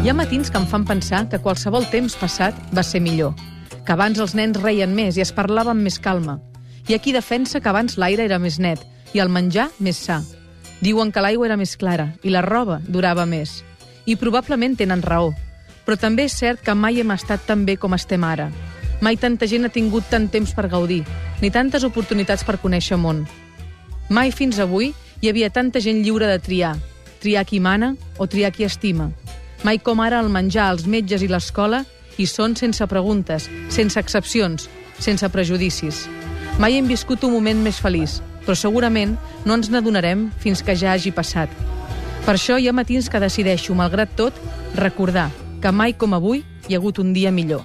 Hi ha matins que em fan pensar que qualsevol temps passat va ser millor. Que abans els nens reien més i es parlaven amb més calma. I aquí defensa que abans l'aire era més net i el menjar més sa. Diuen que l'aigua era més clara i la roba durava més. I probablement tenen raó. Però també és cert que mai hem estat tan bé com estem ara. Mai tanta gent ha tingut tant temps per gaudir, ni tantes oportunitats per conèixer món. Mai fins avui hi havia tanta gent lliure de triar, triar qui mana o triar qui estima. Mai com ara el menjar, els metges i l'escola hi són sense preguntes, sense excepcions, sense prejudicis. Mai hem viscut un moment més feliç, però segurament no ens n'adonarem fins que ja hagi passat. Per això hi ha matins que decideixo, malgrat tot, recordar que mai com avui hi ha hagut un dia millor.